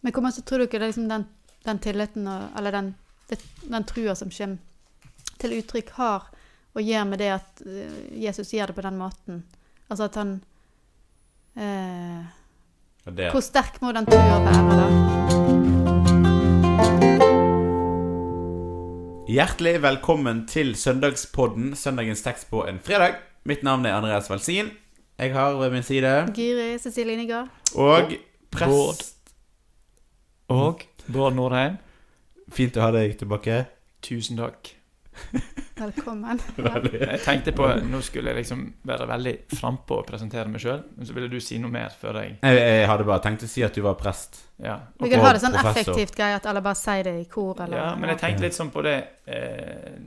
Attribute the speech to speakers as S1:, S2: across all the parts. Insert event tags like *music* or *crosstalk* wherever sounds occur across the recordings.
S1: Men hvor mye tror dere liksom den, den tilliten og, eller den, den trua som kommer til uttrykk, har å gjøre med det at eh, Jesus gjør det på den måten? Altså at han eh,
S2: det,
S1: Hvor sterk må den trua være, da?
S2: Hjertelig velkommen til søndagspodden, søndagens tekst på en fredag. Mitt navn er Andreas Valsin. Jeg har ved min side
S1: Giri Cecilie Inigard.
S2: Og prest
S3: Og Bård Nordheim.
S2: Fint å ha deg tilbake.
S3: Tusen takk.
S1: Velkommen. *laughs*
S3: Jeg tenkte på Nå skulle jeg liksom være veldig frampå og presentere meg sjøl, men så ville du si noe mer før jeg
S2: Jeg, jeg hadde bare tenkt å si at du var prest.
S3: Ja.
S1: Vi kan ha det sånn
S2: professor.
S1: effektivt greie at alle bare sier det i kor, eller
S3: ja men jeg tenkte litt sånn på det eh,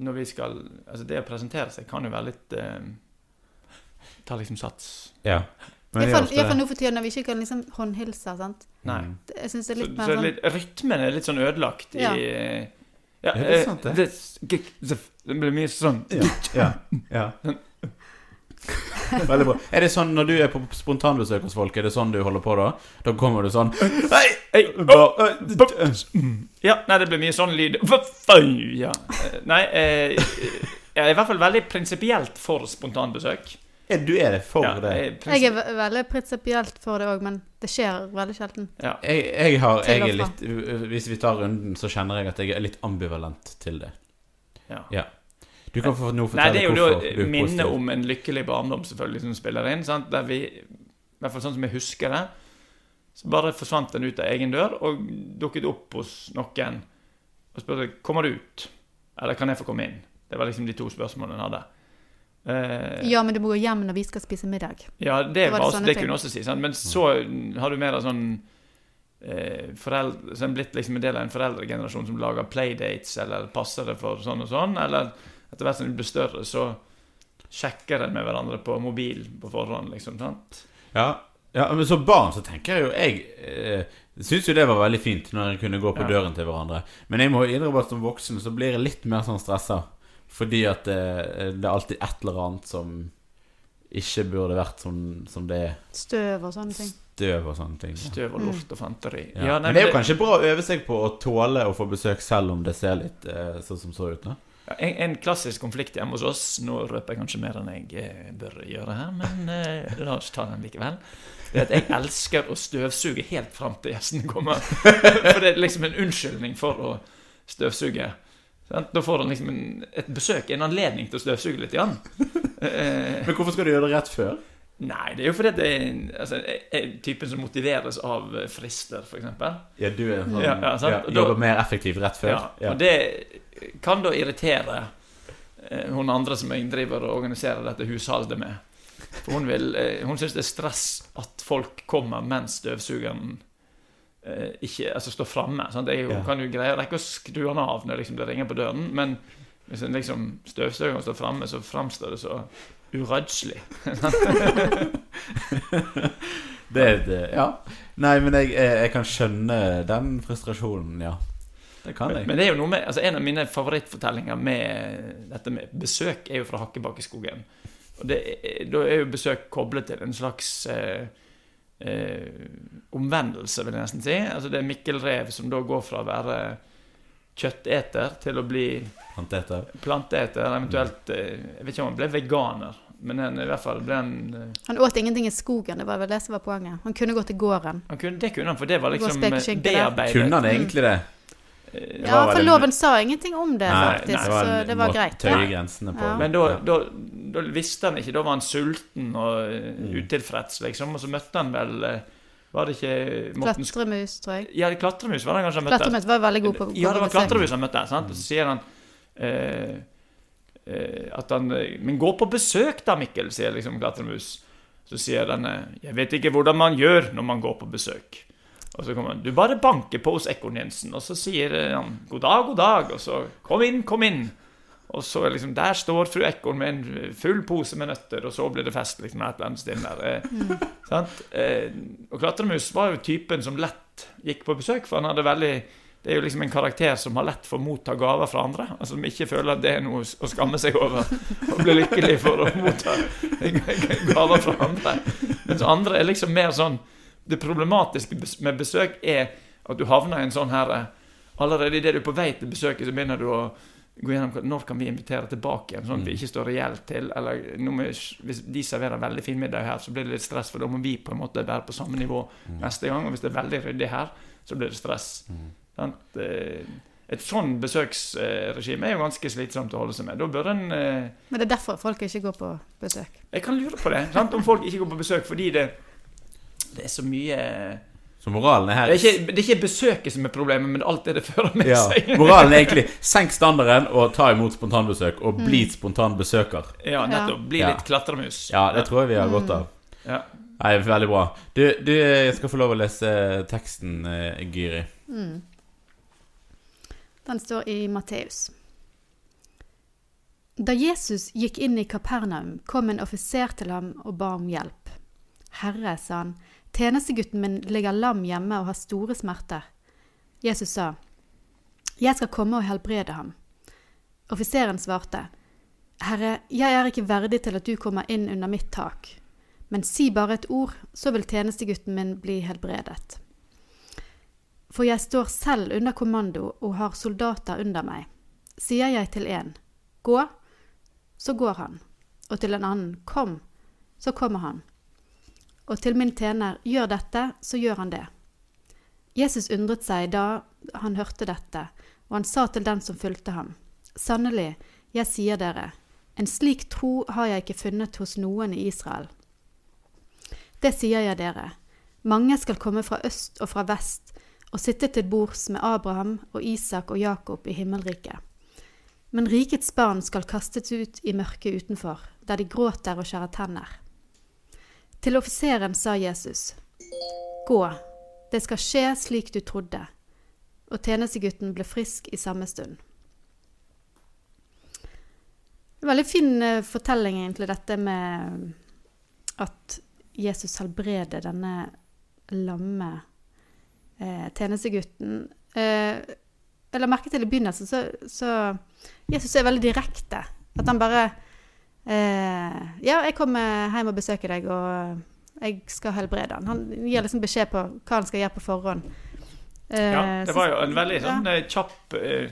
S3: Når vi skal Altså, det å presentere seg kan jo være litt eh, Ta liksom sats.
S2: Ja.
S1: Iallfall
S2: ofte
S1: nå for tiden når vi ikke kan liksom håndhilse. sant?
S3: Nei.
S2: Mm.
S1: Det- Jeg syns det er litt
S3: så
S1: mer sånn
S3: litt, rytmen er litt sånn ødelagt i
S1: Ja.
S3: ja,
S2: Er det
S3: eh,
S2: sant, det?
S3: det? Det blir mye sånn
S2: Ja. ja, ja. Veldig bra. Er det sånn når du er på spontanbesøk hos folk, er det sånn du holder på da? Da kommer du sånn
S3: Hei, hei, å, å, b- mm. Ja, nei, det blir mye sånn lyd. Hva faen, Ja. Eh, Nei, eh, jeg er i hvert fall veldig prinsipielt for spontanbesøk.
S2: Ja, du er det for
S3: Ja,
S2: det.
S3: jeg er
S1: Jeg er veldig prinsipielt for det òg, men det skjer veldig sjelden.
S3: ja.
S2: Jeg, jeg, har, jeg er litt Hvis vi tar runden, så kjenner jeg at jeg er litt ambivalent til det.
S3: Ja.
S2: Ja. Du kan få fortelle
S3: Nei, det er jo da
S2: er
S3: minnet om en lykkelig barndom selvfølgelig som spiller inn. Sant? Der vi, i hvert fall sånn som jeg husker det, så bare forsvant den ut av egen dør og dukket opp hos noen og spurte kommer du ut, eller kan jeg få komme inn. Det var liksom de to spørsmålene jeg hadde. Eh,
S1: Ja, men du må gå hjem når vi skal spise middag.
S3: Ja, det,
S1: var det
S3: det kunne jeg også si. Sant? Men så har du mer av sånn eh, foreldre, Så er blitt liksom en del av en foreldregenerasjon som lager playdates, eller passer det for sånn og sånn. Eller etter hvert som du blir større, så sjekker en med hverandre på mobil på forhånd, liksom. sant?
S2: Ja, ja, men som barn så tenker jeg jo Jeg eh, syns jo det var veldig fint når en kunne gå på
S3: Ja.
S2: døren til hverandre. Men jeg må innrømme at som voksen så blir jeg litt mer sånn stressa. Fordi at det, det er alltid et eller annet som ikke burde vært som, som det er.
S1: Støv og sånne ting.
S2: Støv og sånne ting.
S3: Støv og luft og fanteri.
S2: Ja.
S3: Ja, nei,
S2: men det er jo kanskje bra å øve seg på å tåle å få besøk selv om det ser litt eh, sånn som så ut. nå?
S3: Ja, En, en klassisk konflikt hjemme hos oss Nå røper jeg kanskje mer enn jeg eh, bør gjøre her, men *laughs* eh, la oss ta den likevel. Det er at jeg elsker å støvsuge helt fram til gjesten kommer. *laughs* For det er liksom en unnskyldning for å støvsuge. Sant? Da får han liksom en, et besøk, en anledning til å støvsuge litt. Igjen. Eh,
S2: Men hvorfor skal du gjøre det rett før?
S3: nei, det er jo fordi det er, altså, er typen som motiveres av eh, frister, f.eks.
S2: Ja, du er sånn
S3: Ja, ja, sant.
S2: ja,
S3: Og da-
S2: mer effektivt rett før?
S3: Ja, og det kan da irritere eh, hun andre som jeg driver og organiserer dette husholdet med. For hun, vil, hun syns det er stress at folk kommer mens støvsugeren ikke altså står framme. Jeg
S2: Ja.
S3: kan jo greie rekke å skru den av når liksom det ringer på døren, men hvis en liksom støvsugeren står framme, så framstår det så urødslig. *laughs*
S2: Det, er det, ja. Nei, men jeg, jeg, jeg kan skjønne den frustrasjonen, ja. Det kan jeg.
S3: men det er jo noe med, altså en av mine favorittfortellinger med dette med besøk, er jo fra Hakkebakkeskogen. Og det, da er jo besøk koblet til en slags eh, eh, omvendelse, vil jeg nesten si. Altså det er Mikkel Rev som da går fra å være kjøtteter til å bli
S2: Planteter.
S3: planteeter, eventuelt eh, Jeg vet ikke om han ble veganer, men han, i hvert fall ble han eh,
S1: Han åt ingenting i skogen, det var vel det som var poenget. Han kunne gå til gården.
S3: han kunne, Det kunne han, for det var liksom bearbeidet.
S2: Kunne han egentlig det?
S3: Eh,
S1: Ja, for loven sa ingenting om det,
S3: Nei,
S1: faktisk,
S3: nei,
S1: så
S2: en
S1: det var greit.
S2: Tøye
S1: Ja.
S2: på.
S1: Ja.
S3: Men da, da, da visste han ikke. Da var han sulten og eh,
S2: Mm.
S3: utilfreds, liksom. Og så møtte han vel eh, Var det ikke Morten
S1: Klatremus, tror jeg.
S3: Ja, klatremus var det kanskje han møtte.
S1: Klatremus var veldig god på
S3: Ja, det var klatremus han møtte. Sant? Og så sier han eh, eh, at han Men gå på besøk, da, Mikkel, sier liksom klatremus. Så sier denne Jeg vet ikke hvordan man gjør når man går på besøk. Og så kommer han Du bare banker på hos Ekorn Jensen, og så sier eh, han god dag, god dag, og så Kom inn, kom inn. Og så liksom, Der står fru Ekorn med en full pose med nøtter, og så blir det fest liksom et eller annet sted der. Eh, sant? Eh, og Klatremus var jo typen som lett gikk på besøk, for han hadde veldig det er jo liksom en karakter som har lett for å motta gaver fra andre. Altså Som ikke føler at det er noe å skamme seg over. Og bli lykkelig for å motta *laughs* gaver fra andre. Mens andre er liksom mer sånn det problematiske med besøk er at du havner i en sånn her eh, Allerede idet du er på vei til besøket, så begynner du å gå gjennom når kan vi invitere tilbake igjen, sånn at vi
S2: Mm.
S3: ikke står reelt til. Eller nå må vi- hvis de serverer veldig fin middag her, så blir det litt stress, for da må vi på en måte være på samme nivå neste gang. Og hvis det er veldig ryddig her, så blir det stress. Sant? Eh, Et sånn besøksregime er jo ganske slitsomt å holde seg med. Da bør en eh,
S1: Men det er derfor folk ikke går på besøk.
S3: Jeg kan lure på det. Sant? Om folk ikke går på besøk fordi det, det er så mye
S2: Så moralen er her
S3: det er, ikke, det er ikke besøket som er problemet, men alt det det fører med
S2: ja,
S3: seg. *laughs*
S2: Moralen er egentlig senk standarden og ta imot spontanbesøk, og bli
S1: Mm.
S2: spontanbesøker.
S3: Ja, nettopp. Bli
S2: Ja.
S3: litt klatremus.
S2: Ja, det tror jeg vi har godt av.
S3: Ja.
S2: Nei, Veldig bra. Du, du jeg skal få lov å lese teksten, eh, Gyri.
S1: Mm. Den står i Matteus. Da Jesus gikk inn i Kapernaum, kom en offiser til ham og ba om hjelp. Herre, sa han, tjenestegutten min ligger lam hjemme og har store smerter. Jesus sa, Jeg skal komme og helbrede ham. Offiseren svarte, Herre, jeg er ikke verdig til at du kommer inn under mitt tak, men si bare et ord, så vil tjenestegutten min bli helbredet. For jeg står selv under kommando og har soldater under meg. Sier jeg til en, gå, så går han, og til en annen, kom, så kommer han. Og til min tjener, gjør dette, så gjør han det. Jesus undret seg da han hørte dette, og han sa til den som fulgte ham, sannelig, jeg sier dere, en slik tro har jeg ikke funnet hos noen i Israel. Det sier jeg dere, mange skal komme fra øst og fra vest, og sitte til bords med Abraham og Isak og Jakob i himmelriket. Men rikets barn skal kastes ut i mørket utenfor, der de gråter og skjærer tenner. Til offiseren sa Jesus, Gå, det skal skje slik du trodde. Og tjenestegutten ble frisk i samme stund. Veldig fin eh, fortelling, egentlig, dette med at Jesus helbreder denne lamme eh, tjenestegutten. Eh, jeg la merke til i begynnelsen, så, så Jesus er veldig direkte. At han bare Ja, jeg kommer hjem og besøker deg, og jeg skal helbrede han. Han gir liksom beskjed på hva han skal gjøre på forhånd. Eh,
S3: Ja, det var jo en veldig sånn ja. kjapp eh,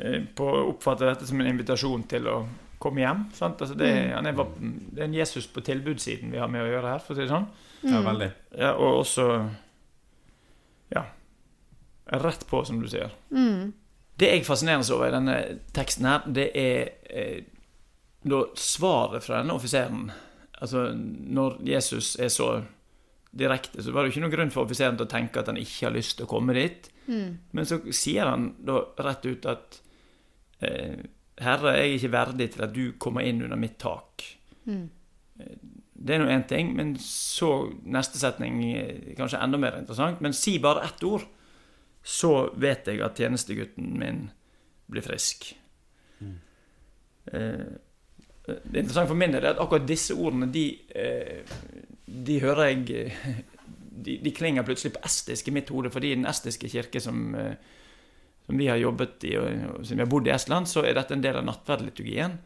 S3: eh, på å oppfatte dette som en invitasjon til å komme hjem. Sant? Altså det,
S1: Mm.
S3: han er, det er en Jesus på tilbudssiden vi har med å gjøre her, for å si det sånn.
S2: Ja,
S1: Mm.
S2: veldig.
S3: Ja, og også Ja. Rett på, som du sier.
S1: Mm.
S3: Det jeg fascineres over i denne teksten her, det er eh, da svaret fra denne offiseren. Altså, når Jesus er så direkte, så var det jo ikke noen grunn for offiseren til å tenke at han ikke har lyst til å komme dit.
S1: Mm.
S3: Men så sier han da rett ut at eh, Herre, jeg er ikke verdig til at du kommer inn under mitt tak.
S1: Mm.
S3: Det er nå én ting, men så neste setning eh, kanskje enda mer interessant. Men si bare ett ord, så vet jeg at tjenestegutten min blir frisk. Eh, det er interessant for min del at akkurat disse ordene, de, eh, de hører jeg eh, de, de klinger plutselig på estisk i mitt hode, fordi i den estiske kirke som, eh, som vi har jobbet i, og som vi har bodd i Estland, så er dette en del av nattverdliturgien.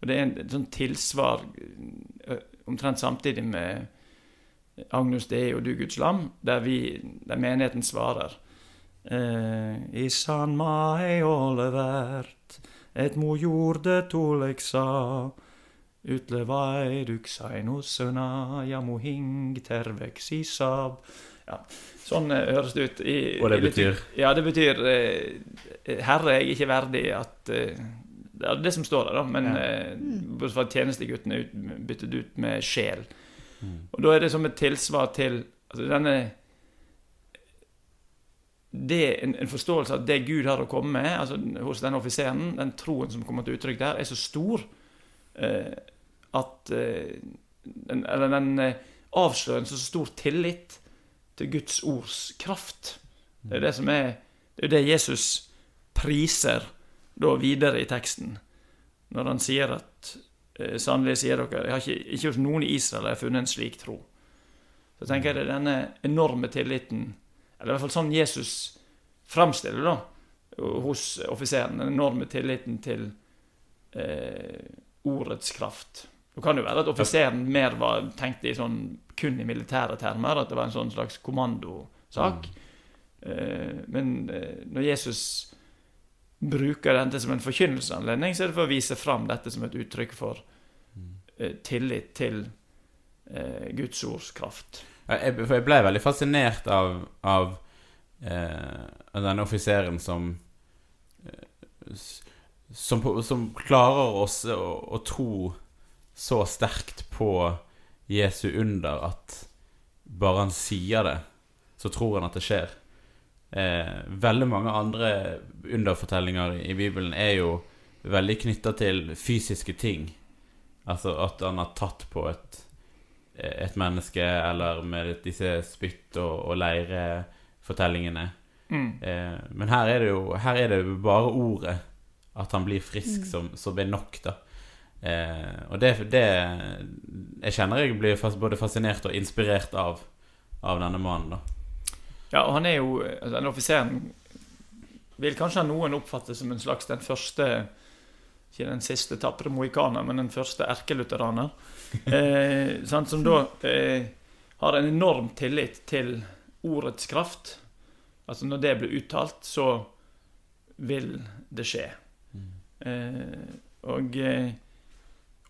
S3: Og det er en, et sånn tilsvar omtrent samtidig med Agnus Dei og Du Guds lam, der, vi, der menigheten svarer I San mai ole vært, et mo jorde tolek sa, utlevai duksainussena, ja mo tervek sisab. Ja, sånn eh, høres det ut. I,
S2: Og det betyr?
S3: Ja, det betyr eh, Herre, jeg er ikke verdig at eh, Det er det som står der, da. Men
S2: Ja.
S3: eh, bortsett tjenestegutten er ut, byttet ut med sjel.
S2: Mm.
S3: Og da er det som et tilsvar til altså denne det, en, en forståelse av det Gud har å komme med altså hos den offiseren, den troen som kommer til uttrykk der, er så stor at eh, den, Eller den eh, avslører en så stor tillit til Guds ords kraft. Det er det som er Det er det Jesus priser da videre i teksten, når han sier at eh, Sannelig sier dere, jeg har ikke, ikke hos noen i Israel har jeg funnet en slik tro. Så tenker jeg det er denne enorme tilliten, eller i hvert fall sånn Jesus framstiller da, hos offiseren, den enorme tilliten til eh, ordets kraft. Det kan jo være at offiseren mer var tenkt i sånn, kun i militære termer, at det var en sånn slags kommandosak. Mm. men eh, når Jesus bruker dette som en forkynnelsesanledning, så er det for å vise fram dette som et uttrykk for eh, tillit til eh, Guds ords kraft.
S2: Jeg, for jeg ble veldig fascinert av, av eh, av denne offiseren som eh, som, som klarer oss å, å tro så sterkt på Jesu under at bare han sier det, så tror han at det skjer. Eh, veldig mange andre underfortellinger i Bibelen er jo veldig knytta til fysiske ting. Altså at han har tatt på et et menneske, eller med disse spytt- og, og leirefortellingene.
S3: Mm.
S2: Eh, men her er det jo her er det jo bare ordet, at han blir frisk,
S1: Mm.
S2: som, som er nok, da. Eh, og det, det Jeg kjenner jeg blir fast, både fascinert og inspirert av, av denne mannen, da.
S3: Ja, og han er jo altså, Den offiseren vil kanskje av noen oppfatte som en slags den første Ikke den siste tapre mohikaner, men den første erkelutheraner. *laughs* Eh, sant, som da eh, har en enorm tillit til ordets kraft. Altså når det blir uttalt, så vil det skje. Eh, og eh,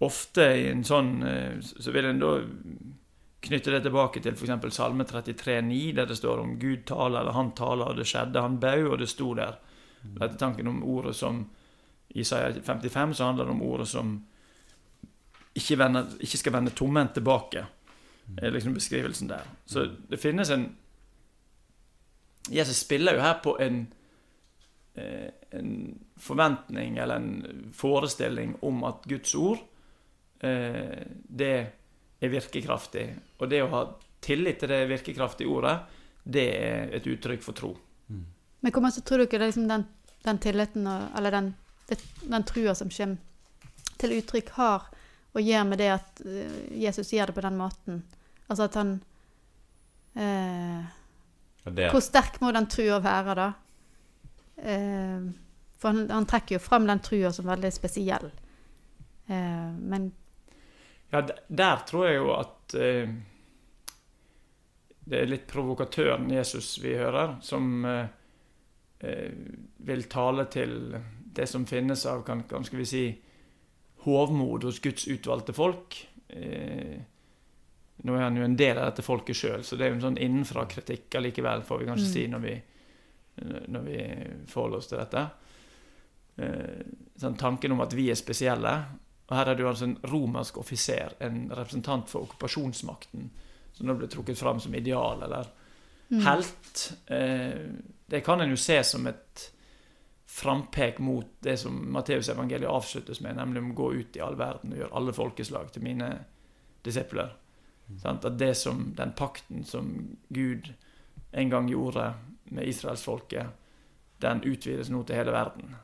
S3: ofte i en sånn eh, Så vil en da knytte det tilbake til f.eks. Salme 33,9, der det står om Gud taler, eller Han taler, og det skjedde. Han bau, og det sto der. Dette er tanken om ordet som I Isaiah 55 så handler det om ordet som ikke, vender, ikke skal vende tomhendt tilbake. Det er liksom beskrivelsen der. Så det finnes en Jesus spiller jo her på en en forventning eller en forestilling om at Guds ord, eh, det er virkekraftig. Og det å ha tillit til det virkekraftige ordet, det er et uttrykk for tro.
S1: Men hvor mye tror dere det er liksom den, den tilliten og, eller den, den trua som kommer til uttrykk, har å gjøre med det at eh, Jesus gjør det på den måten? Altså at han eh,
S2: det,
S1: Hvor sterk må den trua være, da? Eh, for han, han trekker jo fram den trua som veldig spesiell. Eh, men
S3: Ja, der tror jeg jo at eh, det er litt provokatøren Jesus vi hører, som vil tale til det som finnes av, kan, kan skal vi si, hovmod hos Guds utvalgte folk. Eh, nå er han jo en del av dette folket sjøl, så det er jo en sånn innenfra-kritikk allikevel, får vi kanskje
S1: Mm.
S3: si når vi, når vi forholder oss til dette. Eh, sånn tanken om at vi er spesielle. Og her er det jo altså en romersk offiser, en representant for okkupasjonsmakten, som nå ble trukket fram som ideal eller
S1: mm,
S3: helt. Eh, det kan en jo se som et frampek mot det som Matteusevangeliet avsluttes med, nemlig om å gå ut i all verden og gjøre alle folkeslag til mine disipler. Sant? At det som, den pakten som Gud en gang gjorde med israelsfolket, den utvides nå til hele verden.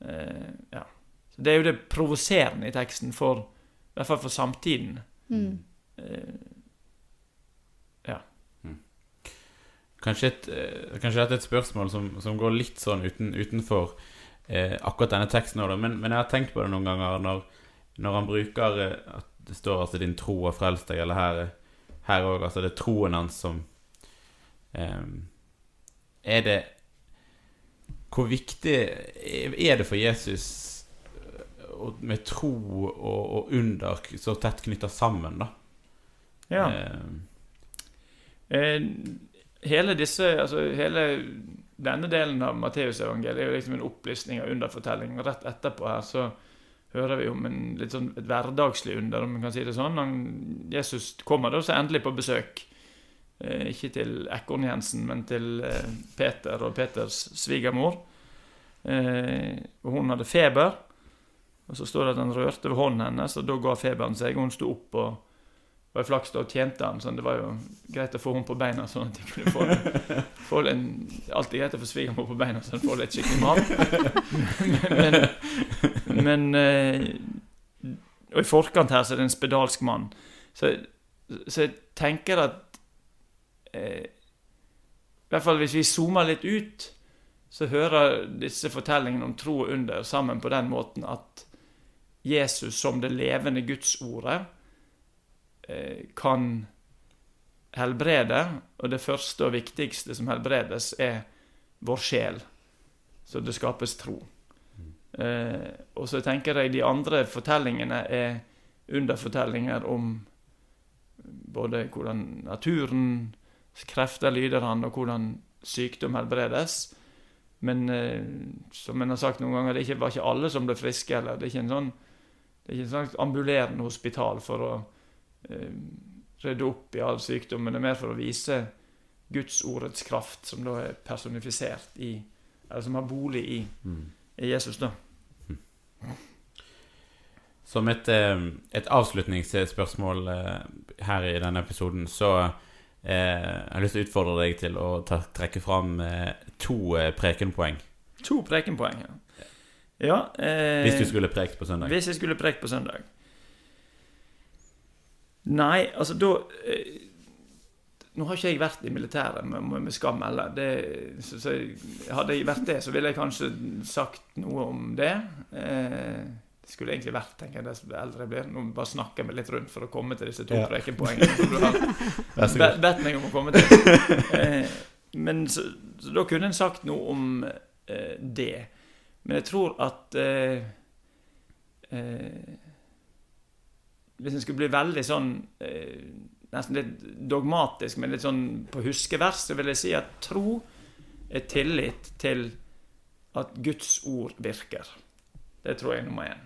S3: Eh, ja. Så Det er jo det provoserende i teksten, for, i hvert fall for samtiden.
S1: mm.
S3: Eh,
S2: kanskje, et, eh, kanskje dette er et spørsmål som, som går litt sånn uten, utenfor eh, akkurat denne teksten, også. Men, men jeg har tenkt på det noen ganger når, når han bruker eh, at det står altså 'din tro har frelst deg', eller her her òg, altså det er troen hans som eh, Er det Hvor viktig er det for Jesus eh, med tro og, og under så tett knytta sammen, da?
S3: ja.
S2: Eh,
S3: Eh, hele disse, altså hele denne delen av Matteusevangeliet er jo liksom en opplistning av underfortelling. Og rett etterpå her så hører vi om en litt sånn et hverdagslig under, om man kan si det sånn. Han, Jesus kommer da så endelig på besøk. Eh, ikke til Ekorn Jensen, men til eh, Peter og Peters svigermor. Eh, og hun hadde feber. Og så står det at han rørte ved hånden hennes, og da ga feberen seg. Hun sto opp og var flaks da tjente han, så det var jo greit å få henne på beina, sånn at de kunne få, *laughs* få en, Alltid greit å få svigermor på beina, så han får litt skikkelig mat. men, men Og i forkant her så er det en spedalsk mann. Så, så jeg tenker at eh, I hvert fall hvis vi zoomer litt ut, så hører disse fortellingene om tro og under sammen på den måten at Jesus som det levende Gudsordet eh, kan helbrede, og det første og viktigste som helbredes, er vår sjel. Så det skapes tro. Eh, og så tenker jeg de andre fortellingene er underfortellinger om både hvordan naturens krefter lyder han, og hvordan sykdom helbredes. Men eh, som en har sagt noen ganger, det ikke, var ikke alle som ble friske. eller Det er ikke en sånn det er ikke en sånt ambulerende hospital for å eh, rydde opp i all sykdom, men det er mer for å vise Guds ordets kraft, som da er personifisert i Eller som har bolig i, i Jesus, da.
S2: Som et, eh, et avslutningsspørsmål eh, her i denne episoden, så jeg har lyst til å utfordre deg til å trekke fram eh, to eh, prekenpoeng.
S3: To prekenpoeng. Ja. ja eh,
S2: Hvis du skulle prekt på søndag.
S3: Hvis jeg skulle prekt på søndag. Nei, altså da eh, Nå har ikke jeg vært i militæret, med, med skam eller Det- så- så Hadde jeg vært det, så ville jeg kanskje sagt noe om det. Eh, det skulle egentlig vært, tenker jeg, dess eldre jeg blir. Nå bare snakker meg litt rundt for å komme til disse to
S2: Ja. god. *laughs*
S3: bedt meg om å komme til. Eh, men så, så da kunne en sagt noe om eh, det. Men jeg tror at eh, eh, Hvis en skulle bli veldig sånn eh, Nesten litt dogmatisk, men litt sånn på huskevers, så vil jeg si at tro er tillit til at Guds ord virker. Det tror jeg er nummer én.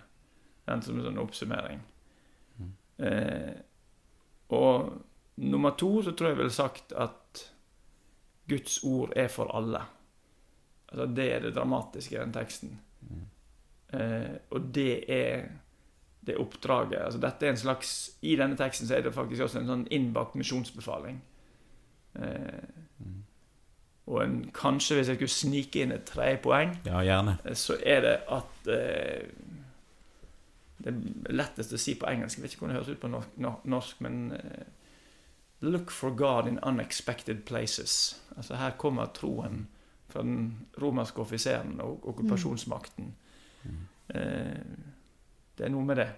S3: Den som en sånn oppsummering. Eh, og nummer to så tror jeg vel sagt at Guds ord er for alle. Altså Det er det dramatiske i den teksten. Eh, og det er det oppdraget. Altså dette er en slags I denne teksten så er det faktisk også en sånn innbakt misjonsbefaling. Eh, og en, kanskje hvis jeg skulle snike inn et tredje poeng,
S2: Ja,
S3: eh, så er det at eh, Det er lettest å si på engelsk. Jeg vet ikke hvordan det høres ut på norsk, norsk men eh, Look for God in unexpected places. Altså Her kommer troen fra den romerske offiseren og okkupasjonsmakten. Mm. det er noe med det.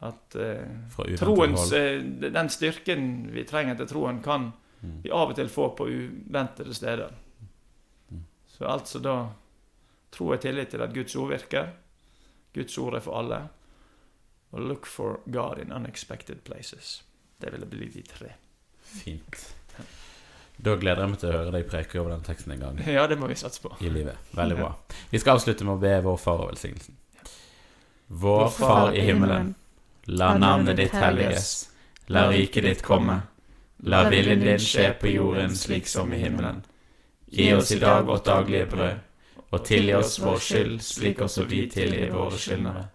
S3: At
S2: uh,
S3: troens eh, Den styrken vi trenger til troen, kan
S2: Mm.
S3: vi av og til få på uventede steder. Så altså da tro er tillit til at Guds ord virker. Guds ord er for alle. Og look for God in unexpected places. Det ville bli de tre.
S2: Fint. Da gleder jeg meg til å høre deg preke over den teksten en gang *laughs*
S3: Ja, det må vi satse på.
S2: i livet. Veldig bra. Vi skal avslutte med å be vår far og velsignelsen. Vår Far i himmelen. La navnet ditt helliges. La riket ditt komme. La viljen din skje på jorden slik som i himmelen. Gi oss i dag vårt daglige brød, og tilgi oss vår skyld slik også vi tilgir våre skyldnere.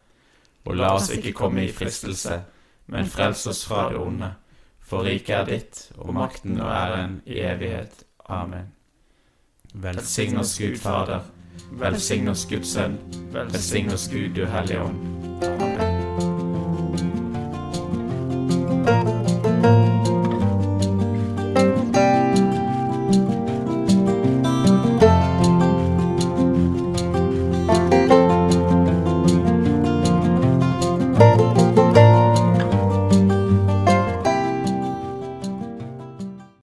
S2: Og la oss ikke komme i fristelse, men frels oss fra det onde. For riket er ditt, og makten og æren i evighet. Amen. Velsign oss Gud Fader. Velsign oss Guds Sønn. Velsign oss Gud, du Hellige Ånd.
S3: Amen.